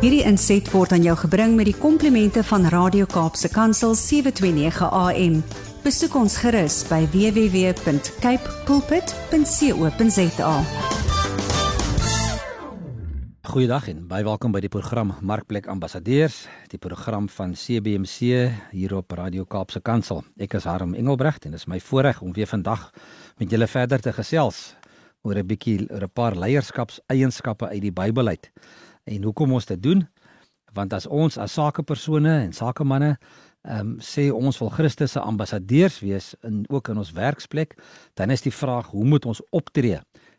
Hierdie inset word aan jou gebring met die komplimente van Radio Kaapse Kansel 729 AM. Besoek ons gerus by www.cape pulpit.co.za. Goeiedag en baie welkom by die program Markplek Ambassadeurs, die program van CBC hier op Radio Kaapse Kansel. Ek is Harm Engelbrecht en dit is my voorreg om weer vandag met julle verder te gesels oor 'n bietjie oor 'n paar leierskapseienskappe uit die Bybel uit. En hoekom ons dit doen? Want as ons as sakepersone en sakemanne ehm um, sê ons wil Christus se ambassadeurs wees in ook in ons werksplek, dan is die vraag hoe moet ons optree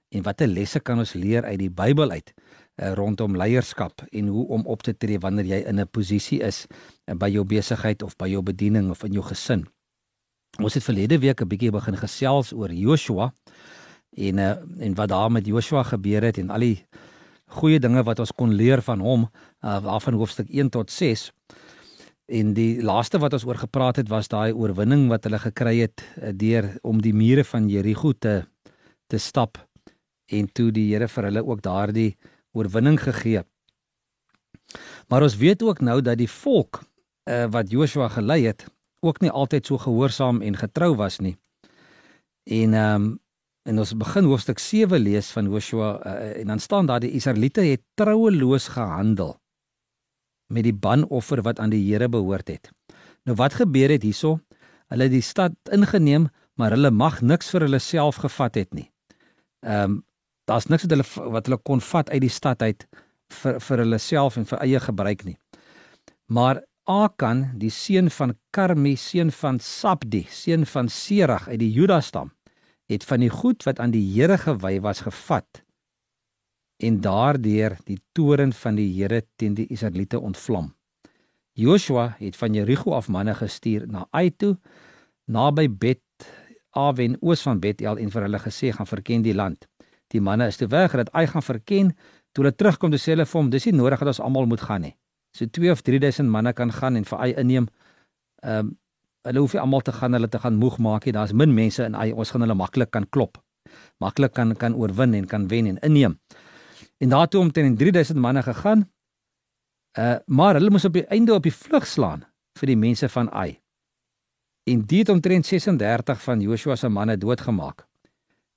en watter lesse kan ons leer uit die Bybel uit uh, rondom leierskap en hoe om op te tree wanneer jy in 'n posisie is uh, by jou besigheid of by jou bediening of in jou gesin. Ons het verlede week 'n bietjie begin gesels oor Joshua en uh, en wat daar met Joshua gebeur het en al die goeie dinge wat ons kon leer van hom uh, waarvan hoofstuk 1 tot 6 en die laaste wat ons oor gepraat het was daai oorwinning wat hulle gekry het uh, deur om die mure van Jerigo te te stap en toe die Here vir hulle ook daardie oorwinning gegee. Maar ons weet ook nou dat die volk uh, wat Joshua gelei het ook nie altyd so gehoorsaam en getrou was nie. En ehm um, En ons begin hoofstuk 7 lees van Joshua uh, en dan staan daar die Israeliete het troueloos gehandel met die banoffer wat aan die Here behoort het. Nou wat gebeur het hierso? Hulle het die stad ingeneem, maar hulle mag niks vir hulle self gevat het nie. Ehm um, daar's niks wat hulle wat hulle kon vat uit die stad uit vir vir hulle self en vir eie gebruik nie. Maar Akan, die seun van Karmi, seun van Sabdi, seun van Serag uit die Juda stam, het van die goed wat aan die Here gewy was gevat en daardeur die toren van die Here teen die Israeliete ontvlam. Joshua het van Jerigo af manne gestuur na Ai toe naby Bet Aven oos van Bethel en vir hulle gesê gaan verken die land. Die manne is toe weg dat Ai gaan verken. Toe hulle terugkom, dis hulle vir hom, dis nie nodig dat ons almal moet gaan nie. So 2 of 3000 manne kan gaan en vir Ai inneem. Ehm um, hulle hoef nie almal te gaan hulle te gaan moeg maak nie. Daar's min mense hy ons gaan hulle maklik kan klop. Maklik kan kan oorwin en kan wen en inneem. En daartoe om teen 3000 manne gegaan. Uh maar hulle moes op die einde op die vlug slaan vir die mense van Ai. En dit omtrent 36 van Joshua se manne doodgemaak.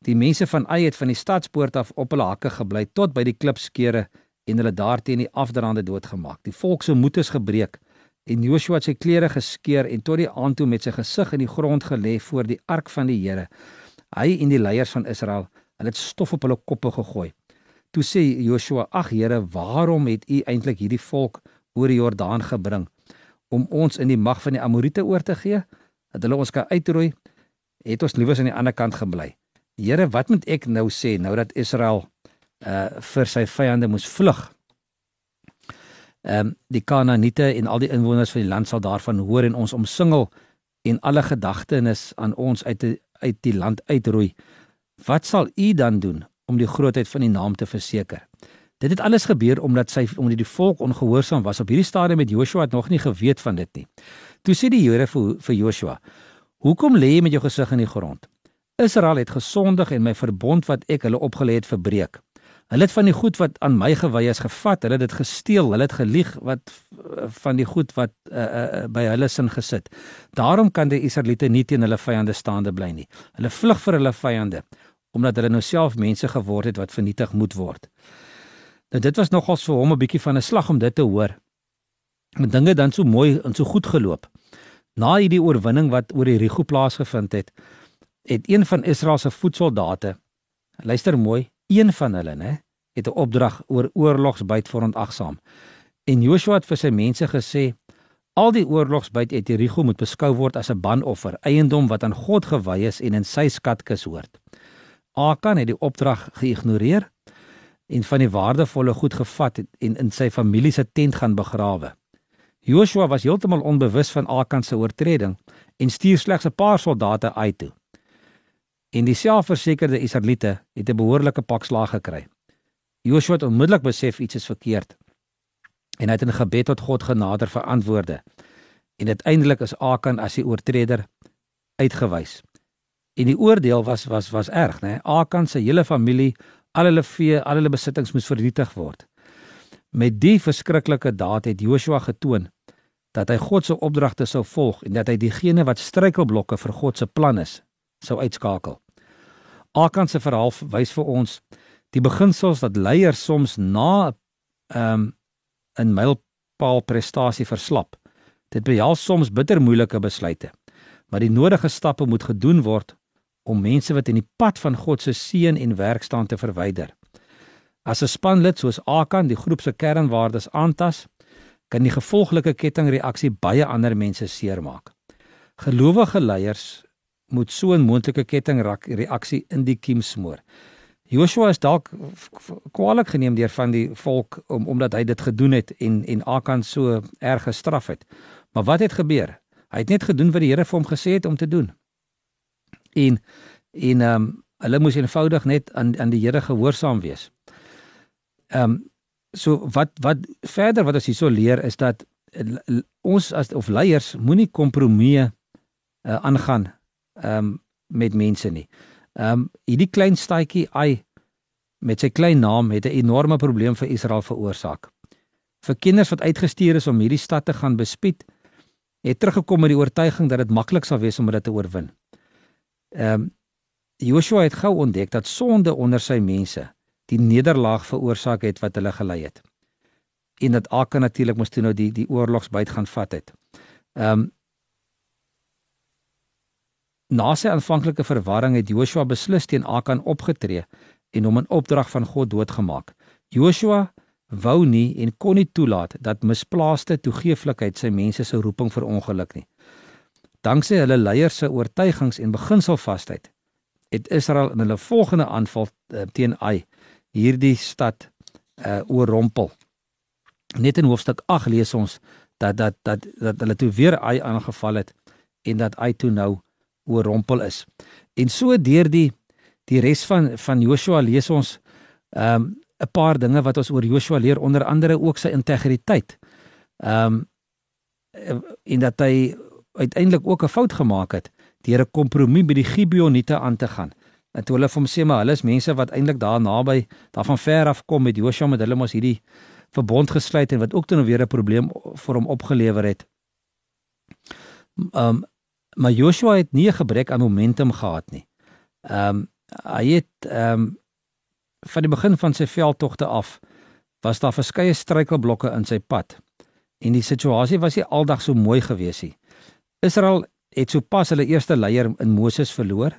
Die mense van Ai het van die stadspoort af op hulle hakke gebly tot by die klipskeure en hulle daarteen die afdraande doodgemaak. Die volk se moed is gebreek En Joshua het sy klere geskeur en tot die aand toe met sy gesig in die grond gelê voor die ark van die Here. Hy en die leiers van Israel, hulle het stof op hulle koppe gegooi. Toe sê Joshua: "Ag Here, waarom het U eintlik hierdie volk oor die Jordaan gebring om ons in die mag van die Amorite oor te gee? Dat hulle ons kan uitroei, het ons liewers aan die ander kant gebly. Here, wat moet ek nou sê nou dat Israel uh vir sy vyande moes vlug?" Ehm um, die Kanaaniete en al die inwoners van die land sal daarvan hoor en ons omsingel en alle gedagtenis aan ons uit die, uit die land uitroei. Wat sal u dan doen om die grootheid van die naam te verseker? Dit het alles gebeur omdat sy omdat die volk ongehoorsaam was. Op hierdie stadium met Joshua het nog nie geweet van dit nie. Toe sê die Here vir vir Joshua: "Hoekom lê jy met jou gesig in die grond? Israel het gesondig en my verbond wat ek hulle opgelê het verbreek. Hulle het van die goed wat aan my gewy is gevat, hulle het dit gesteel, hulle het gelieg wat van die goed wat uh, uh, by hulle sin gesit. Daarom kan die Israeliete nie teen hulle vyande staande bly nie. Hulle vlug vir hulle vyande omdat hulle nou self mense geword het wat vernietig moet word. Nou dit was nogals vir hom 'n bietjie van 'n slag om dit te hoor. Maar dinge dan so mooi en so goed geloop. Na hierdie oorwinning wat oor die Rigo plaasgevind het, het een van Israel se voetsoldate, luister mooi, een van hulle, né, het 'n opdrag oor oorlogsbyt verontagsaam. En Joshua het vir sy mense gesê: "Al die oorlogsbyt uit Jerigo moet beskou word as 'n banoffer, eiendom wat aan God gewy is en in sy skatkis hoort." Akan het die opdrag geïgnoreer en van die waardevolle goed gevat en in sy familie se tent gaan begrawe. Joshua was heeltemal onbewus van Akan se oortreding en stuur slegs 'n paar soldate uit toe. En die selfversekerde Israeliete het 'n behoorlike pak slag gekry. Joshua het onmiddellik besef iets is verkeerd. En hy het in gebed tot God genader vir antwoorde. En uiteindelik is Akan as die oortreder uitgewys. En die oordeel was was was erg, né? Akan se hele familie, al hulle vee, al hulle besittings moes vernietig word. Met die verskriklike daad het Joshua getoon dat hy God se opdragte sou volg en dat hy diegene wat struikelblokke vir God se plan is, sou uitskakel. Akan se verhaal wys vir ons die beginsels dat leiers soms na 'n um, 'n mylpaal prestasie verslap. Dit behels soms bitter moeilike besluite, maar die nodige stappe moet gedoen word om mense wat in die pad van God se seën en werk staan te verwyder. As 'n spanlid soos Akan die groep se kernwaardes aantas, kan die gevolglike kettingreaksie baie ander mense seermaak. Gelowige leiers moet so 'n moontlike kettingreaksie in die kiem smoor. Joshua is dalk kwaliek geneem deur van die volk om omdat hy dit gedoen het en en Akan so erg gestraf het. Maar wat het gebeur? Hy het net gedoen wat die Here vir hom gesê het om te doen. En en ehm um, hulle moes eenvoudig net aan aan die Here gehoorsaam wees. Ehm um, so wat wat verder wat ons hierso leer is dat ons as of leiers moenie kompromieë uh, aangaan ehm um, met mense nie. Ehm um, hierdie klein staatjie ai met sy klein naam het 'n enorme probleem vir Israel veroorsaak. Vir kinders wat uitgestuur is om hierdie stad te gaan bespied, het teruggekom met die oortuiging dat dit maklik sal wees om dit te oorwin. Ehm um, Joshua het gou ontdek dat sonde onder sy mense die nederlaag veroorsaak het wat hulle gelei het. En dat Akan natuurlik moes toe nou die die oorlogsbyt gaan vat het. Ehm um, Na sy aanvanklike verwarring het Joshua beslis teen Akan opgetree en hom in opdrag van God doodgemaak. Joshua wou nie en kon nie toelaat dat misplaaste toegeeflikheid sy mense se roeping verongeluk nie. Danksy hulle leiers se oortuigings en beginselvasheid het Israel in hulle volgende aanval uh, teen Ai hierdie stad uh, oorrompel. Net in hoofstuk 8 lees ons dat dat dat dat hulle toe weer Ai aangeval het en dat Ai toe nou oorrompel is. En so deur die die res van van Joshua lees ons ehm um, 'n paar dinge wat ons oor Joshua leer onder andere ook sy integriteit. Ehm um, en dat hy uiteindelik ook 'n fout gemaak het deur 'n kompromie by die Gibeoniete aan te gaan. En toe hulle vir hom sê maar hulle is mense wat eintlik daar naby daarvan ver af kom met Joshua met hulle mos hierdie verbond gesluit en wat ook toe nou weer 'n probleem vir hom opgelewer het. Ehm um, maar Joshua het nie 'n gebrek aan momentum gehad nie. Ehm um, hy het ehm um, van die begin van sy veldtogte af was daar verskeie struikelblokke in sy pad. En die situasie was nie aldag so mooi gewees nie. Israel het sopas hulle eerste leier in Moses verloor.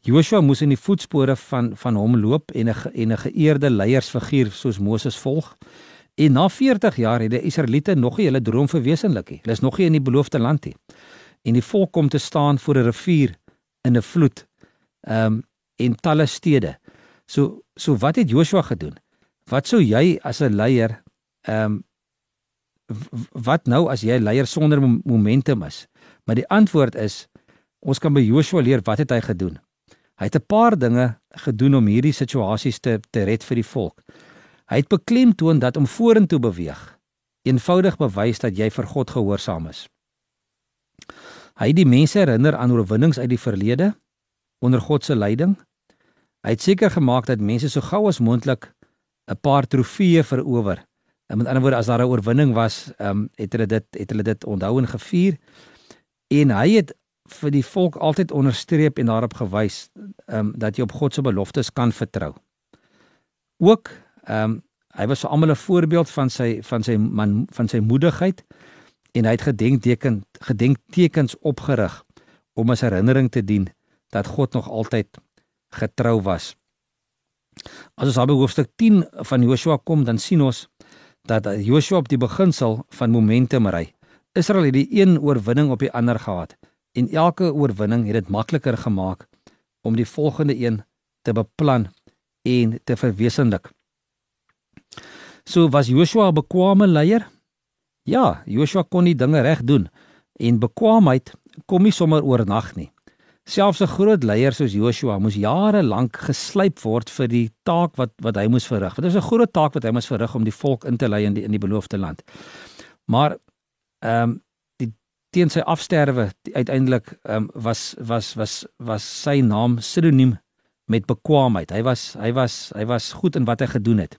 Joshua moes in die voetspore van van hom loop en 'n en 'n geëerde leiersfiguur soos Moses volg. En na 40 jaar het die Israeliete nog nie hulle droom verwesenlik nie. Hulle is nog nie in die beloofde land nie en die volk kom te staan voor 'n rivier in 'n vloed. Ehm um, en talle stede. So so wat het Joshua gedoen? Wat sou jy as 'n leier ehm um, wat nou as jy 'n leier sonder momentum is? Maar die antwoord is ons kan by Joshua leer wat het hy gedoen? Hy het 'n paar dinge gedoen om hierdie situasies te te red vir die volk. Hy het beklemtoon dat om vorentoe beweeg eenvoudig bewys dat jy vir God gehoorsaam is. Hy het die mense herinner aan oorwinnings uit die verlede onder God se leiding. Hy het seker gemaak dat mense so gou as moontlik 'n paar trofeeë verower. En met ander woorde as daar 'n oorwinning was, ehm um, het hulle dit het hulle dit onthou en gevier. En hy het vir die volk altyd onderstreep en daarop gewys ehm um, dat jy op God se beloftes kan vertrou. Ook ehm um, hy was vir almal 'n voorbeeld van sy van sy man van sy moedigheid en hy het gedenkteken gedenktekens opgerig om as herinnering te dien dat God nog altyd getrou was. As ons op hoofstuk 10 van Joshua kom, dan sien ons dat Joshua op die beginsel van momentum ry. Israel het die een oorwinning op die ander gehad en elke oorwinning het dit makliker gemaak om die volgende een te beplan en te verwesenlik. So was Joshua 'n bekwame leier Ja, Joshua kon die dinge reg doen en bekwaamheid kom nie sommer oornag nie. Selfs 'n groot leier soos Joshua moes jare lank geslyp word vir die taak wat wat hy moes verrig. Dit is 'n groot taak wat hy moes verrig om die volk in te lei in die in die beloofde land. Maar ehm um, die teen sy afsterwe uiteindelik ehm um, was was was was sy naam sinoniem met bekwaamheid. Hy was hy was hy was goed in wat hy gedoen het.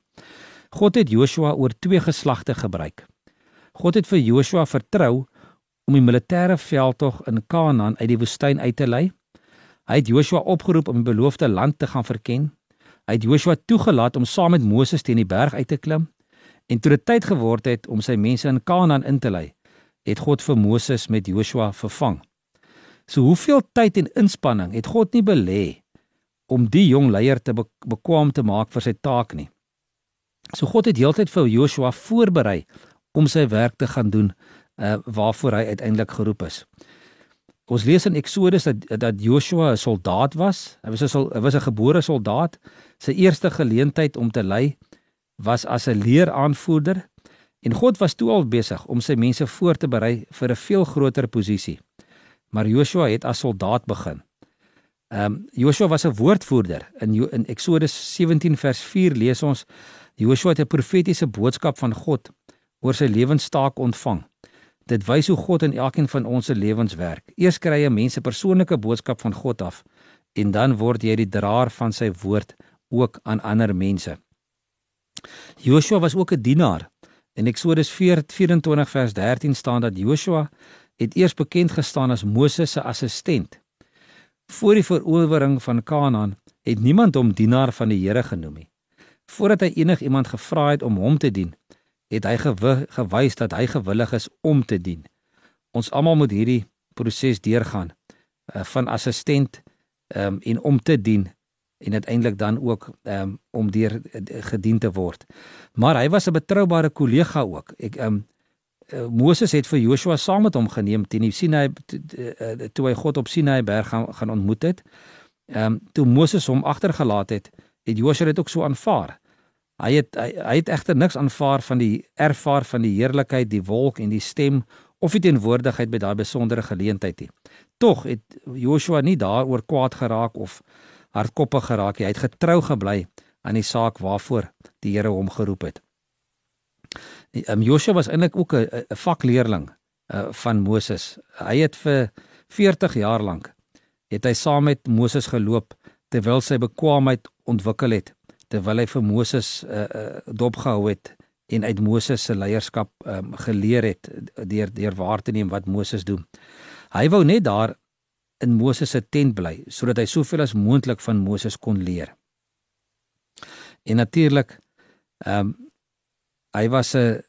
God het Joshua oor twee geslagte gebruik. God het vir Joshua vertrou om die militêre veldtog in Kanaan uit die woestyn uit te lei. Hy het Joshua opgeroep om die beloofde land te gaan verken. Hy het Joshua toegelaat om saam met Moses teen die berg uit te klim. En toe dit tyd geword het om sy mense in Kanaan in te lei, het God vir Moses met Joshua vervang. So hoeveel tyd en inspanning het God nie belê om die jong leier te bekwam te maak vir sy taak nie. So God het heeltyd vir Joshua voorberei om sy werk te gaan doen uh waarvoor hy uiteindelik geroep is. Ons lees in Eksodus dat dat Joshua 'n soldaat was. Hy was 'n hy was 'n gebore soldaat. Sy eerste geleentheid om te lei was as 'n leeraanvoerder en God was toe al besig om sy mense voor te berei vir 'n veel groter posisie. Maar Joshua het as soldaat begin. Ehm um, Joshua was 'n woordvoerder. In in Eksodus 17 vers 4 lees ons Joshua het 'n profetiese boodskap van God oor sy lewenstaak ontvang. Dit wys hoe God in elkeen van ons se lewens werk. Eers kry jy mense persoonlike boodskap van God af en dan word jy die draer van sy woord ook aan ander mense. Joshua was ook 'n dienaar. In Eksodus 24 vers 13 staan dat Joshua het eers bekend gestaan as Moses se assistent. Voor die verowering van Kanaan het niemand hom dienaar van die Here genoem nie. Voordat hy enigiemand gevra het om hom te dien, het hy gewys dat hy gewillig is om te dien. Ons almal moet hierdie proses deurgaan uh, van assistent um, en om te dien en uiteindelik dan ook um, om deur uh, gedien te word. Maar hy was 'n betroubare kollega ook. Ek um, Moses het vir Joshua saam met hom geneem teen die Sinai toe hy God op Sinai berg gaan, gaan ontmoet het. Ehm um, toe Moses hom agtergelaat het, het Joshua dit ook so aanvaar. Hy het hy, hy het egter niks aanvaar van die ervaar van die heerlikheid, die wolk en die stem of die teenwoordigheid by daai besondere geleentheid nie. Tog het Joshua nie daaroor kwaad geraak of hardkoppig geraak nie. Hy het getrou gebly aan die saak waarvoor die Here hom geroep het. Um, Joshua was eintlik ook 'n vakleerling uh, van Moses. Hy het vir 40 jaar lank het hy saam met Moses geloop terwyl sy bekwaamheid ontwikkel het, terwyl hy vir Moses uh, uh, dopgehou het en uit Moses se leierskap um, geleer het deur deur waar te neem wat Moses doen. Hy wou net daar in Moses se tent bly sodat hy soveel as moontlik van Moses kon leer. En natuurlik ehm um, hy was 'n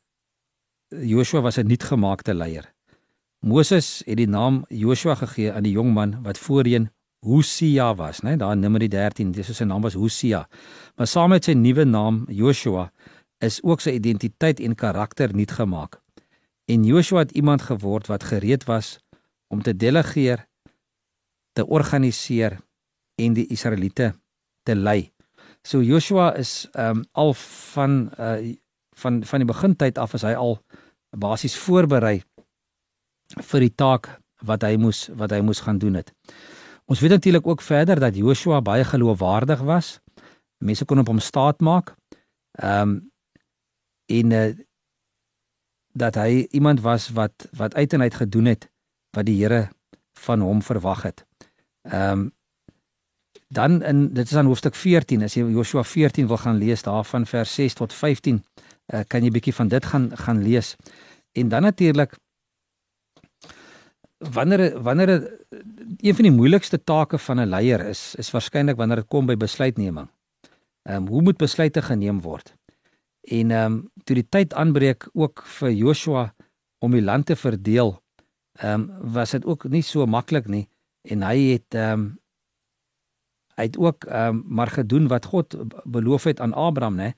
Joshua was 'n nuutgemaakte leier. Moses het die naam Joshua gegee aan die jong man wat voorheen Hosea was, né? Daar in Numeri 13, dis sy naam was Hosea. Maar saam met sy nuwe naam Joshua is ook sy identiteit en karakter nuut gemaak. En Joshua het iemand geword wat gereed was om te delegeer, te organiseer en die Israeliete te lei. So Joshua is ehm um, al van uh van van die begintyd af is hy al basies voorberei vir die taak wat hy moes wat hy moes gaan doen het. Ons weet natuurlik ook verder dat Joshua baie geloofwaardig was. Mense kon op hom staat maak. Ehm um, en uh, dat hy iemand was wat wat uit en uit gedoen het wat die Here van hom verwag het. Ehm um, dan in dit is aan hoofstuk 14 as jy Joshua 14 wil gaan lees daarvan vers 6 tot 15 uh, kan jy bietjie van dit gaan gaan lees. En dan natuurlik wanneer wanneer een van die moeilikste take van 'n leier is is waarskynlik wanneer dit kom by besluitneming. Ehm um, hoe moet besluite geneem word? En ehm um, toe die tyd aanbreek ook vir Joshua om die land te verdeel, ehm um, was dit ook nie so maklik nie en hy het ehm um, hy het ook ehm um, maar gedoen wat God beloof het aan Abraham, né?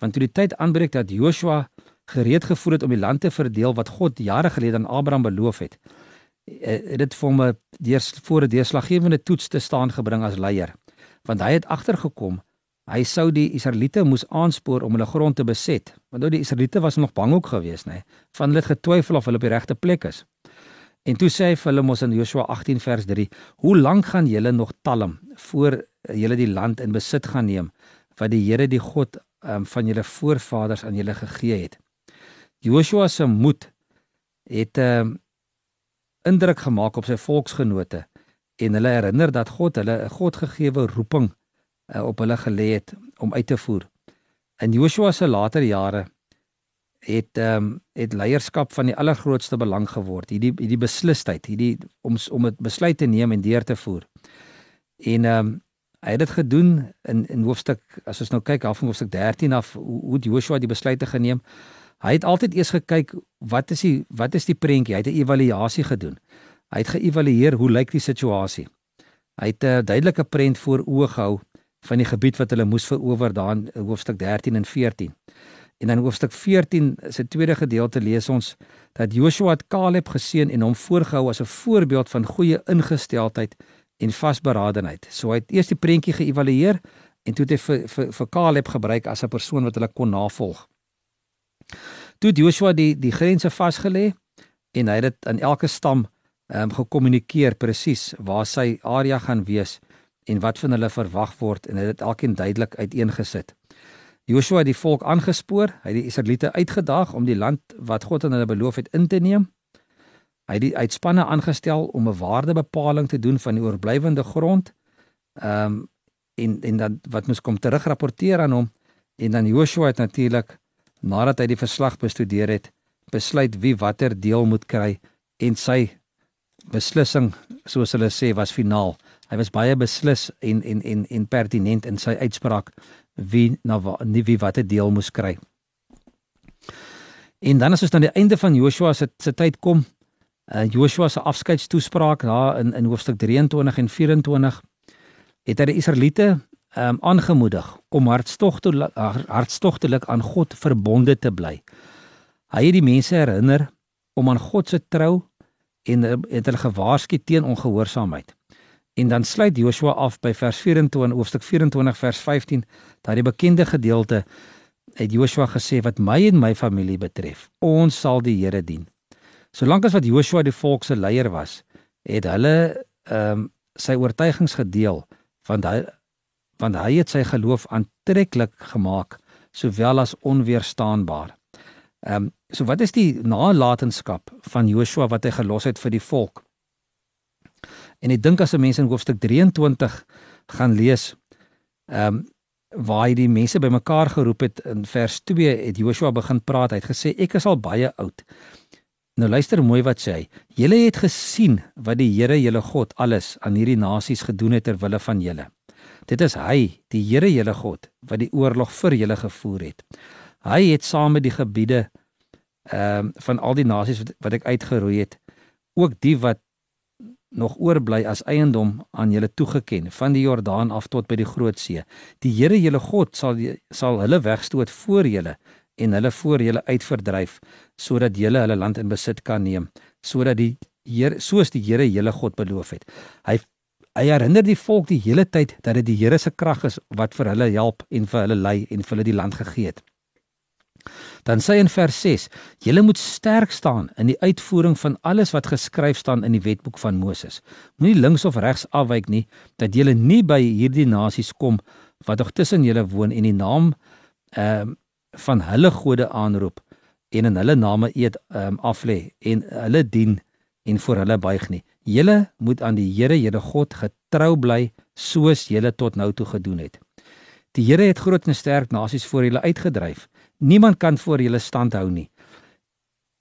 Want toe die tyd aanbreek dat Joshua gereed gevoel het om die land te verdeel wat God jare gelede aan Abraham beloof het, het dit vir hom 'n deur voor 'n deurslaggewende toets te staan gebring as leier. Want hy het agtergekom hy sou die Israeliete moes aanspoor om hulle grond te beset. Want nou die Israeliete was nog bang ook geweest, nê, van hulle het getwyfel of hulle op die regte plek is. En toe sê hy vir hulle mos in Joshua 18 vers 3: "Hoe lank gaan julle nog talm voor julle die land in besit gaan neem wat die Here die God um, van julle voorvaders aan julle gegee het?" Joshua se moed het um, indruk gemaak op sy volksgenote en hulle herinner dat God hulle 'n Godgegewe roeping uh, op hulle gelê het om uit te voer. In Joshua se later jare het ehm um, het leierskap van die allergrootste belang geword. Hierdie hierdie beslisheid, hierdie om om dit besluit te neem en deur te voer. En ehm um, hy het dit gedoen in in hoofstuk as ons nou kyk af van hoofstuk 13 af hoe, hoe Joshua die besluite geneem. Hy het altyd eers gekyk wat is die wat is die prentjie? Hy het 'n evaluasie gedoen. Hy het geëvalueer hoe lyk die situasie. Hy het 'n duidelike prent voor oë gehou van die gebied wat hulle moes verower daar in hoofstuk 13 en 14. En dan hoofstuk 14 se tweede gedeelte lees ons dat Joshua het Caleb geseën en hom voorgehou as 'n voorbeeld van goeie ingesteldheid en vasberadenheid. So hy het eers die prentjie geëvalueer en toe het hy vir vir, vir Caleb gebruik as 'n persoon wat hulle kon navolg. Toe Joshua die die grense vasgelê en hy het dit aan elke stam ehm um, gekommunikeer presies waar sy area gaan wees en wat van hulle verwag word en hy het dit elkeen duidelik uiteengesit. Joshua het die volk aangespoor, hy het die Israeliete uitgedaag om die land wat God aan hulle beloof het in te neem. Hy het die uitspanne aangestel om 'n waardebepaling te doen van die oorblywende grond. Ehm um, en en dan wat moes kom terugrapporteer aan hom en dan Joshua het natuurlik nadat hy die verslag bestudeer het, besluit wie watter deel moet kry en sy beslissing soos hulle sê was finaal. Hy was baie beslis en en en en pertinent in sy uitspraak wie na nie wie watter deel moes kry. En dan as ons aan die einde van Joshua se se tyd kom, uh, Joshua se afskeidstoespraak daar in in hoofstuk 23 en 24 het hy die Israeliete um, aangemoedig om hartstogtelik hartstogtelik aan God verbonde te bly. Hy het die mense herinner om aan God se trou en het hulle gewaarsku teen ongehoorsaamheid. En dan sluit Joshua af by vers 24 hoofstuk 24 vers 15 daardie bekende gedeelte het Joshua gesê wat my en my familie betref ons sal die Here dien. Solank as wat Joshua die volk se leier was, het hulle ehm um, sy oortuigings gedeel want hy want hy het sy geloof aantreklik gemaak sowel as onweerstaanbaar. Ehm um, so wat is die nalatenskap van Joshua wat hy gelos het vir die volk? En ek dink as 'n mens in hoofstuk 23 gaan lees, ehm um, waar hy die mense bymekaar geroep het in vers 2 het Joshua begin praat. Hy het gesê ek is al baie oud. Nou luister mooi wat sê hy. Julle het gesien wat die Here julle God alles aan hierdie nasies gedoen het ter wille van julle. Dit is hy, die Here julle God, wat die oorlog vir julle gevoer het. Hy het saam met die gebiede ehm um, van al die nasies wat, wat ek uitgeroei het, ook die wat nog oorbly as eiendom aan julle toegeken van die Jordaan af tot by die Groot See. Die Here julle God sal sal hulle wegstoot voor julle en hulle voor julle uitverdryf sodat julle hulle land in besit kan neem, sodat die Here soos die Here julle God beloof het. Hy hy herinner die volk die hele tyd dat dit die Here se krag is wat vir hulle help en vir hulle lei en vir hulle die land gegee het. Dan sê in vers 6: Julle moet sterk staan in die uitvoering van alles wat geskryf staan in die wetboek van Moses. Moenie links of regs afwyk nie dat julle nie by hierdie nasies kom wat tog tussen julle woon en die naam ehm um, van hulle gode aanroep en in hulle name eet ehm um, aflê en hulle dien en voor hulle buig nie. Julle moet aan die Here, julle God, getrou bly soos julle tot nou toe gedoen het. Die Here het groot en sterk nasies voor julle uitgedryf Niemand kan voor julle stand hou nie.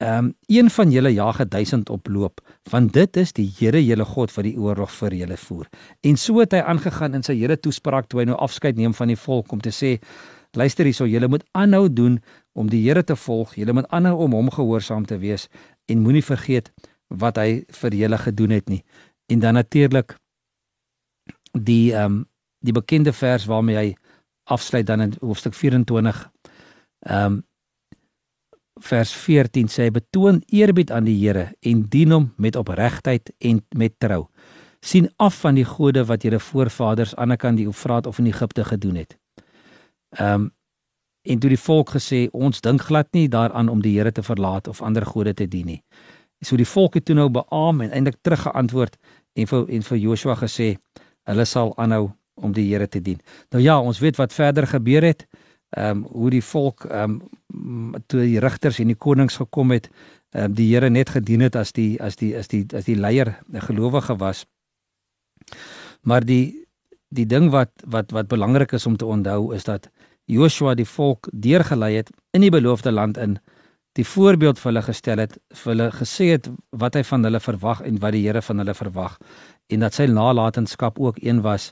Ehm um, een van julle jag 1000 oploop, want dit is die Here julle God wat die oorlog vir julle voer. En so het hy aangegaan in sy Here toespraak toe hy nou afskeid neem van die volk om te sê: Luister hierso, julle moet aanhou doen om die Here te volg. Julle moet aanhou om hom gehoorsaam te wees en moenie vergeet wat hy vir julle gedoen het nie. En dan natuurlik die ehm um, die bekende vers waarmee hy afsluit dan in hoofstuk 24 Ehm um, vers 14 sê betoon eerbied aan die Here en dien hom met opregtheid en met trou. sien af van die gode wat julle voorvaders aan die kant die Eufraat of in Egipte gedoen het. Ehm um, en toe die volk gesê ons dink glad nie daaraan om die Here te verlaat of ander gode te dien nie. So die volk het toe nou beamoen en eintlik teruggeantwoord en vir en vir Joshua gesê hulle sal aanhou om die Here te dien. Nou ja, ons weet wat verder gebeur het ehm um, hoe die volk ehm um, toe die rigters en die konings gekom het, ehm um, die Here net gedien het as die as die as die as die leier 'n gelowige was. Maar die die ding wat wat wat belangrik is om te onthou is dat Joshua die volk deurgelei het in die beloofde land in die voorbeeld vir hulle gestel het, vir hulle gesê het wat hy van hulle verwag en wat die Here van hulle verwag en dat sy nalatenskap ook een was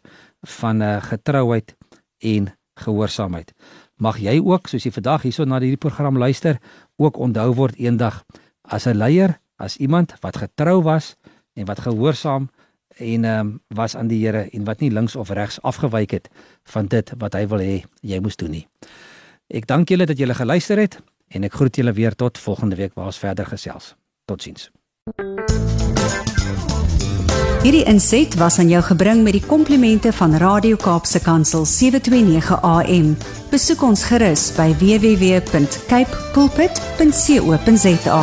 van 'n uh, getrouheid en gehoorsaamheid. Mag jy ook soos jy vandag hierso na hierdie program luister, ook onthou word eendag as 'n leier, as iemand wat getrou was en wat gehoorsaam en ehm um, was aan die Here en wat nie links of regs afgewyk het van dit wat hy wil hê jy moes doen nie. Ek dank julle dat julle geluister het en ek groet julle weer tot volgende week waar ons verder gesels. Totsiens. Hierdie inset was aan jou gebring met die komplimente van Radio Kaapse Kansel 729 AM. Besoek ons gerus by www.cape pulpit.co.za.